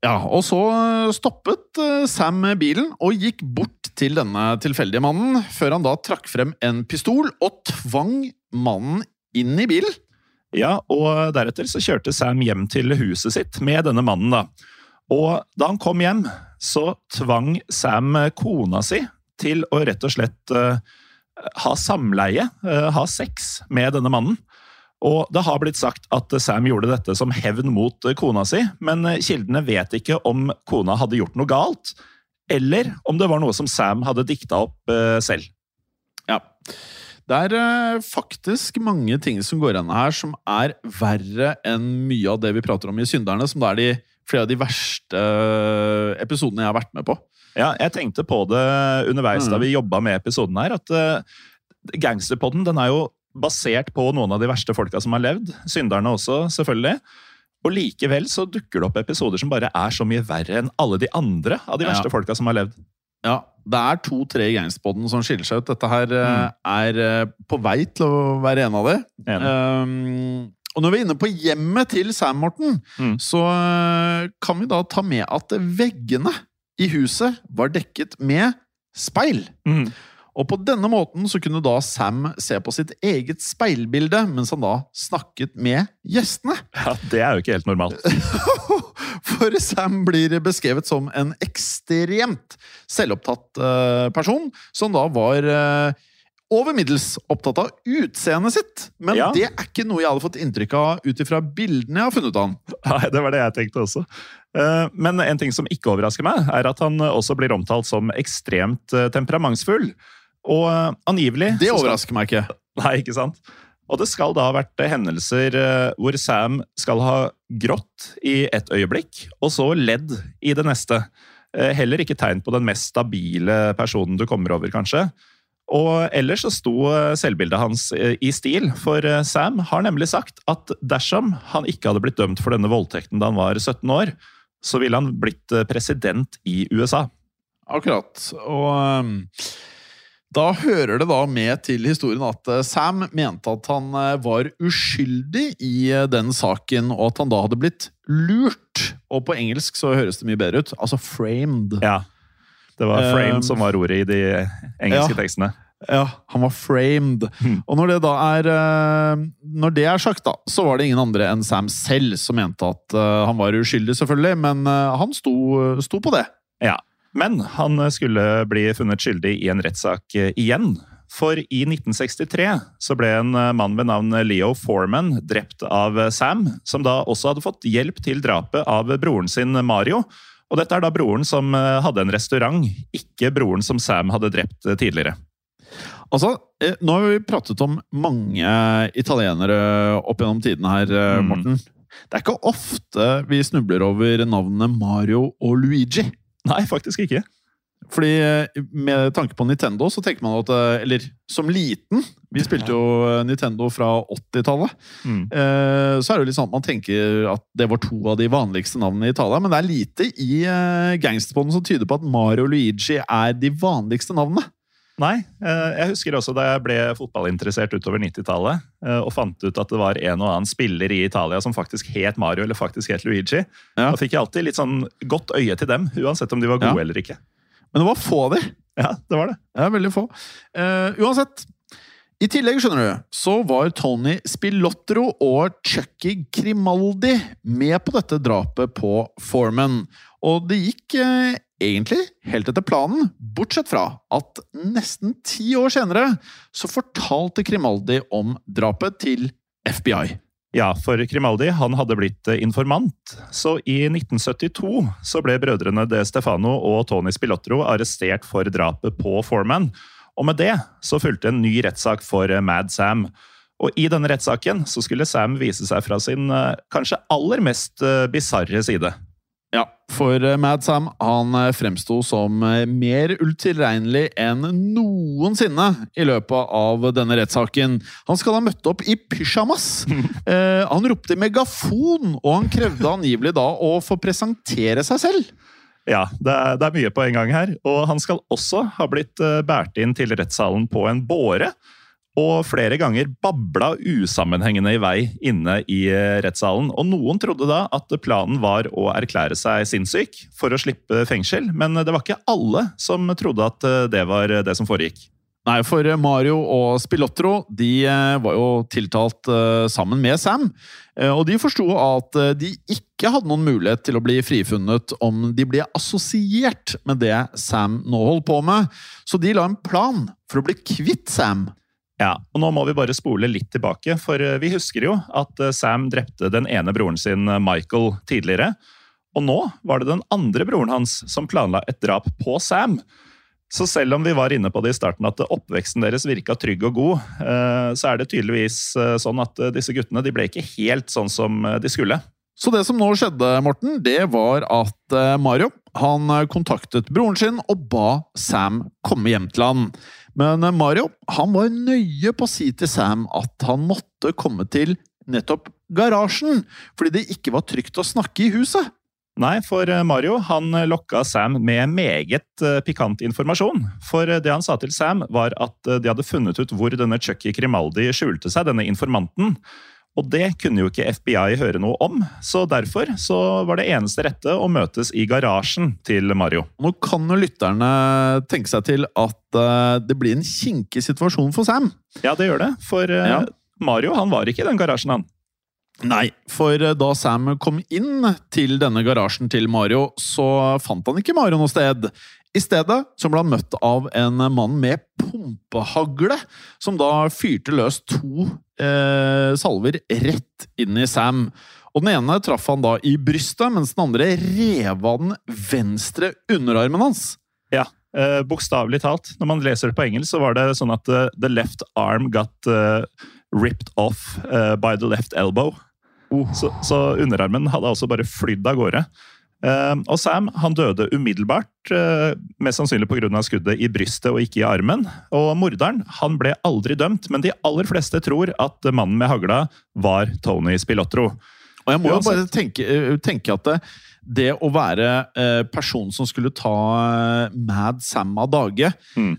Ja, og så stoppet eh, Sam bilen og gikk bort til denne tilfeldige mannen, før han da trakk frem en pistol og tvang mannen inn i bilen. Ja, og deretter så kjørte Sam hjem til huset sitt med denne mannen, da. Og da han kom hjem, så tvang Sam kona si til å rett og slett eh, ha samleie, eh, ha sex, med denne mannen. Og det har blitt sagt at Sam gjorde dette som hevn mot eh, kona si, men eh, kildene vet ikke om kona hadde gjort noe galt, eller om det var noe som Sam hadde dikta opp eh, selv. Ja. Det er eh, faktisk mange ting som går igjen her som er verre enn mye av det vi prater om i Synderne, som da er de, flere av de verste eh, episodene jeg har vært med på. Ja, jeg tenkte på det underveis da Mm. vi jobba med episoden her, at uh, Gangsterpodden den er jo basert på noen av de verste folka som har levd. Synderne også, selvfølgelig. Og likevel så dukker det opp episoder som bare er så mye verre enn alle de andre av de Ja. verste folka som har levd. Ja, Det er to-tre i Gangsterpodden som skiller seg ut. Dette her eh, Mm. er på vei til å være en av de. Um, og når vi er inne på hjemmet til Sam Morten, Mm. så eh, kan vi da ta med at veggene i huset var dekket med speil. Mm. Og på denne måten så kunne da Sam se på sitt eget speilbilde mens han da snakket med gjestene. Ja, Det er jo ikke helt normalt. For Sam blir beskrevet som en ekstremt selvopptatt eh, person, som da var eh, over middels opptatt av utseendet sitt. Men Ja. det er ikke noe jeg hadde fått inntrykk av ut ifra bildene jeg har funnet av han. Nei, det var det jeg tenkte også. Eh, Men en ting som ikke overrasker meg, er at han også blir omtalt som ekstremt eh, temperamentsfull. Og eh, angivelig Det skal- overrasker meg ikke. Nei, ikke sant? Og det skal da ha vært hendelser hvor Sam skal ha grått i et øyeblikk, og så ledd i det neste. Heller ikke tegn på den mest stabile personen du kommer over, kanskje. Og ellers så sto eh, selvbildet hans eh, i stil, for eh, Sam har nemlig sagt at dersom han ikke hadde blitt dømt for denne voldtekten da han var 17 år, så ville han blitt president i USA. Akkurat. Og um, da hører det da med til historien at Sam mente at han var uskyldig i den saken, og at han da hadde blitt lurt. Og på engelsk så høres det mye bedre ut. Altså framed. Ja. Det var framed som var ordet i de engelske ja. tekstene. Ja, han var framed. Mm. Og når det da er eh, Når det er sagt, da, så var det ingen andre enn Sam selv som mente at eh, han var uskyldig, selvfølgelig, men eh, han sto, sto på det. Ja, men han skulle bli funnet skyldig i en rettssak igjen. For i 1963 så ble en mann ved navn Leo Foreman drept av Sam, som da også hadde fått hjelp til drapet av broren sin Mario. Og dette er da broren som hadde en restaurant, ikke broren som Sam hadde drept tidligere. Altså, eh, Nå har vi pratet om mange italienere opp gjennom tiden her, Morten. Mm. Morten. Det er ikke ofte vi snubler over navnene Mario og Luigi. Nei, faktisk ikke. Fordi eh, med tanke på Nintendo, så tenker man at eh, Eller som liten Vi spilte jo eh, Nintendo fra 80-tallet. Mm. Eh, Så er det jo litt sånn at man tenker at det var to av de vanligste navnene i Italia. Men det er lite i gangsterbåndet som tyder på at Mario og Luigi er de vanligste navnene. Nei, eh, jeg husker også da jeg ble fotballinteressert utover 90-tallet, eh, og fant ut at det var en og annen spiller i Italia som faktisk het Mario eller faktisk het Luigi. Ja. Da fikk jeg alltid litt sånn godt øye til dem, uansett om de var gode Ja. eller ikke. Men det var få av dem! Ja, det var det. Er veldig få. Uh, uansett. I tillegg, skjønner du, så var Tony Spilotro og Chucky Grimaldi med på dette drapet på Foreman. Og det gikk egentlig helt etter planen, bortsett fra at nesten ti år senere så fortalte Grimaldi om drapet til FBI. Ja, for Grimaldi han hadde blitt eh, informant, så i 1972 så ble brødrene De Stefano og Tony Spilotro arrestert for drapet på Foreman. Og med det så fulgte en ny rettssak for eh, Mad Sam. Og i denne rettssaken så skulle Sam vise seg fra sin eh, kanskje aller mest bisarre side. Ja, for eh, Mad Sam han eh, fremsto som eh, mer utilregnelig enn noensinne i løpet av denne rettssaken. Han skal ha møtt opp i pysjamas. Eh, han ropte megafon, og han krevde angivelig da å få presentere seg selv. Ja, det er, det er mye på en gang her. Og han skal også ha blitt båret inn til rettssalen på en båre. Og flere ganger babla usammenhengende i vei inne i eh, rettssalen. Og noen trodde da at planen var å erklære seg sinnssyk for å slippe fengsel, men det var ikke alle som trodde at eh, det var det som foregikk. Nei, for Mario og Spilotro de eh, var jo tiltalt sammen med Sam. Og de forsto at de ikke hadde noen mulighet til å bli frifunnet om de ble assosiert med det Sam nå holdt på med. Så de la en plan for å bli kvitt Sam. Ja, og nå må vi bare spole litt tilbake, for eh, vi husker jo at eh, Sam drepte den ene broren sin, eh, Michael, tidligere. Og nå var det den andre broren hans som planla et drap på Sam. Så selv om vi var inne på det i starten at oppveksten deres virka trygg og god, så er det tydeligvis sånn at disse guttene de ble ikke helt sånn som de skulle. Så det som nå skjedde, Morten, det var at Mario han kontaktet broren sin og ba Sam komme hjem til han. Men eh, Mario han var nøye på å si til Sam at han måtte komme til nettopp garasjen, fordi det ikke var trygt å snakke i huset. Nei, for eh, Mario han eh, lokka Sam med meget pikant informasjon. For det han sa til Sam, var at de hadde funnet ut hvor denne Chucky Grimaldi skjulte seg, denne informanten. Og det kunne jo ikke FBI høre noe om, så derfor så var det eneste rette å møtes i garasjen til Mario. Nå kan jo lytterne tenke seg til at uh, det blir en kinkig situasjon for Sam. Ja, det gjør det, for uh, Ja. Mario han var ikke i den garasjen, han. Nei, for eh, da Sam kom inn til denne garasjen til Mario, så fant han ikke Mario noe sted. I stedet så ble han møtt av en mann med pumpehagle, som da fyrte løs to eh, salver rett inn i Sam. Og Den ene traff han da i brystet, mens den andre rev av den venstre underarmen hans. Ja, eh, bokstavelig talt. Når man leser det på engelsk, så var det sånn at uh, the left arm got uh, ripped off uh, by the left elbow. Så, så underarmen hadde altså bare flydd av gårde. Eh, og Sam han døde umiddelbart, eh, mest sannsynlig pga. skuddet i brystet og ikke i armen. Og morderen han ble aldri dømt, men de aller fleste tror at mannen med hagla var Tony Spilotro. Og jeg må jo bare tenke, eh, tenke at det, det å være eh, personen som skulle ta Mad Sam av dage Mm.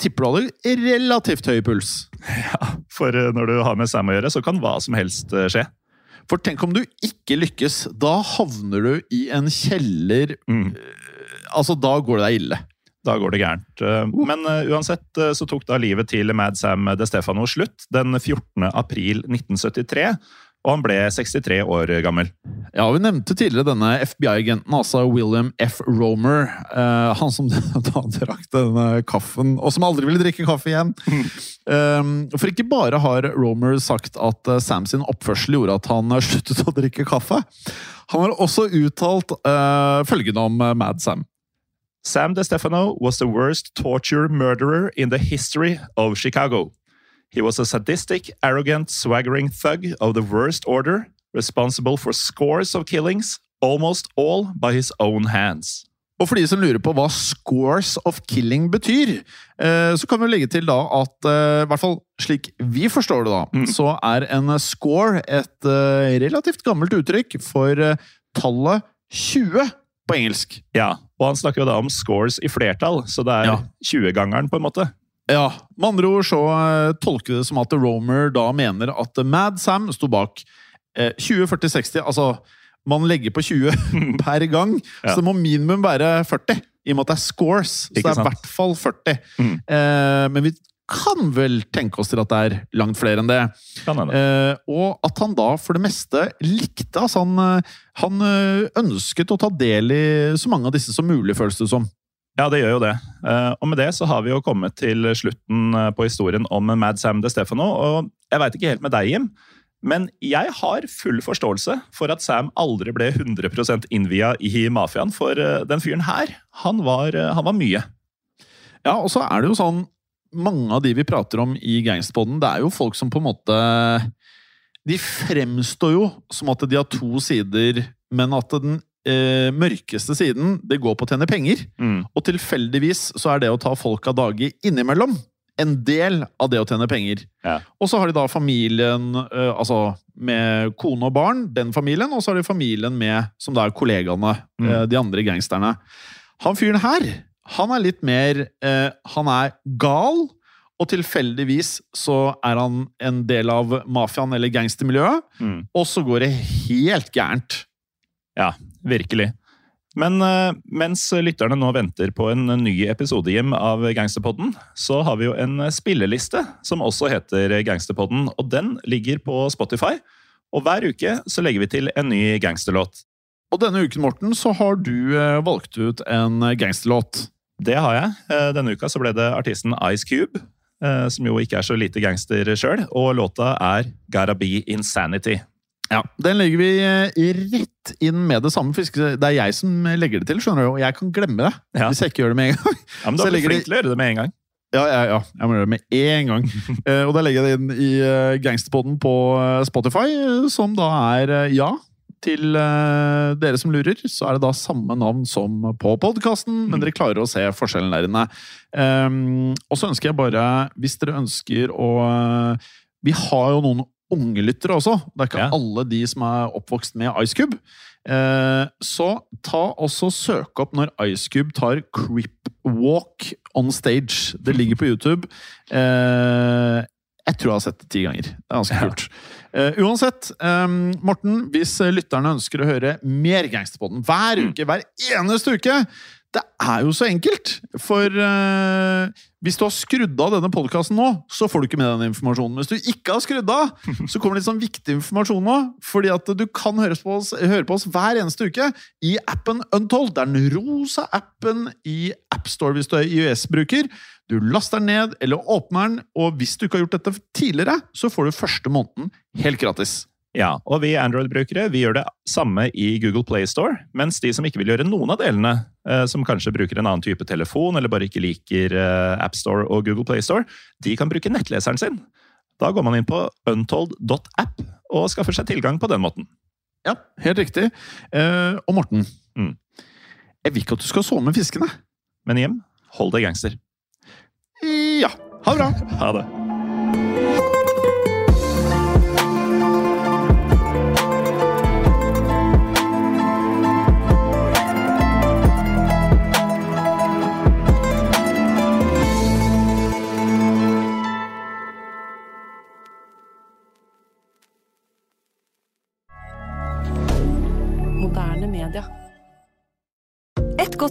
Tipper du hadde relativt høy puls. Ja, For når du har med Sam å gjøre, så kan hva som helst skje. For tenk om du ikke lykkes. Da havner du i en kjeller Mm. Altså, da går det deg ille. Da går det gærent. Eh, Men eh, uansett eh, så tok da livet til Mad Sam De Stefano slutt den 14. april 1973. Og han ble 63 år gammel. Ja, Vi nevnte tidligere denne FBI-agenten, altså William F. Romer. eh, han som da drakk denne kaffen, og som aldri ville drikke kaffe igjen. Um, for ikke bare har Romer sagt at eh, Sam sin oppførsel gjorde at han eh, sluttet å drikke kaffe. Han har også uttalt uh, følgende om eh, Mad Sam. Sam DeStefano was the worst torture murderer in the history of Chicago. He was a sadistic, arrogant, swaggering thug of the worst order, responsible for scores of killings, almost all by his own hands. Og for de som lurer på hva scores of killing betyr, eh, så kan vi legge til da at eh, i hvert fall slik vi forstår det, da, så er en score et eh, relativt gammelt uttrykk for tallet 20 på engelsk. Ja, og han snakker jo da om scores i flertall, så det er Ja. 20-gangeren på en måte. Ja, Med andre ord så eh, tolker vi det som at Romer da mener at Mad Sam sto bak eh, 20, 40, 60 Altså, man legger på 20 per gang, Ja. så det må minimum være 40. I og med at det er scores, så Ikke det er i hvert fall 40. Mm. Eh, men vi kan vel tenke oss til at det er langt flere enn det. Kan det Eh, og at han da for det meste likte altså han, eh, han eh, ønsket å ta del i så mange av disse som mulig, føles det som. Ja, det gjør jo det. Eh, Og med det så har vi jo kommet til slutten eh, på historien om Mad Sam De Stefano. Og jeg veit ikke helt med deg, Jim, men jeg har full forståelse for at Sam aldri ble 100% innvia i mafiaen. For eh, den fyren her, han var, han var mye. Ja, og så er det jo sånn Mange av de vi prater om i Gangsterboden, det er jo folk som på en måte De fremstår jo som at de har to sider, men at den eh, mørkeste siden, det går på å tjene penger. Mm. Og tilfeldigvis så er det å ta folk av dage innimellom en del av det å tjene penger. Ja. Og så har de da familien, eh, altså med kone og barn, den familien, og så har de familien med, som da er kollegaene, Mm. eh, de andre gangsterne. Han fyren her, han er litt mer eh, Han er gal, og tilfeldigvis så er han en del av mafiaen eller gangstermiljøet, Mm. og så går det helt gærent. Ja, virkelig. Men eh, mens lytterne nå venter på en ny episode Jim, av Gangsterpodden, så har vi jo en spilleliste som også heter Gangsterpodden. Og den ligger på Spotify. Og hver uke så legger vi til en ny gangsterlåt. Og denne uken, Morten, så har du eh, valgt ut en gangsterlåt. Det har jeg. Eh, Denne uka så ble det artisten Ice Cube, som jo ikke er så lite gangster sjøl. Og låta er Gotta Be Insanity. Ja, Den legger vi eh, rett inn med det samme fiske... Det er jeg som legger det til, skjønner du, og jeg kan glemme det Ja. hvis jeg ikke gjør det med en gang. Ja, men Da legger flink til å gjøre det med en gang. Ja, ja, ja. Jeg må gjøre det med en gang. uh, og da legger jeg det inn i uh, gangsterpoden på eh, Spotify, eh, som da er uh, ja. Til uh, dere som lurer, så er det da samme navn som på podkasten, men dere klarer å se forskjellen der inne. Um, og så ønsker jeg bare, hvis dere ønsker å eh, Vi har jo noen unge lyttere også. Det er ikke Ja. alle de som er oppvokst med Ice Cube. Eh, så ta også søk opp når Ice Cube tar Crip Walk on stage. Det ligger på YouTube. Eh, jeg tror jeg har sett det ti ganger. Det er ganske Ja. kult. Eh, uansett, eh, Morten, hvis lytterne ønsker å høre mer Gangsterpodden hver Mm. uke, hver eneste uke Det er jo så enkelt! For uh, hvis du har skrudd av denne podkasten nå, så får du ikke med den informasjonen. Hvis du ikke har skrudd av, så kommer det litt sånn viktig informasjon nå. Fordi at du kan høre på oss, høre på oss hver eneste uke i appen Untold. Det er den rosa appen i AppStore hvis du er IOS-bruker. Du laster den ned eller åpner den, og hvis du ikke har gjort dette tidligere, så får du første måneden helt gratis. Ja, og vi Android-brukere vi gjør det samme i Google Play Store, mens de som ikke vil gjøre noen av delene, eh, som kanskje bruker en annen type telefon eller bare ikke liker eh, AppStore og Google Play Store, de kan bruke nettleseren sin. Da går man inn på untold.app og skaffer seg tilgang på den måten. Ja, helt riktig. Eh, og Morten, Mm. jeg vil ikke at du skal sove med fiskene. Men hjem, hold deg gangster. Ja, ha det bra. Ha det.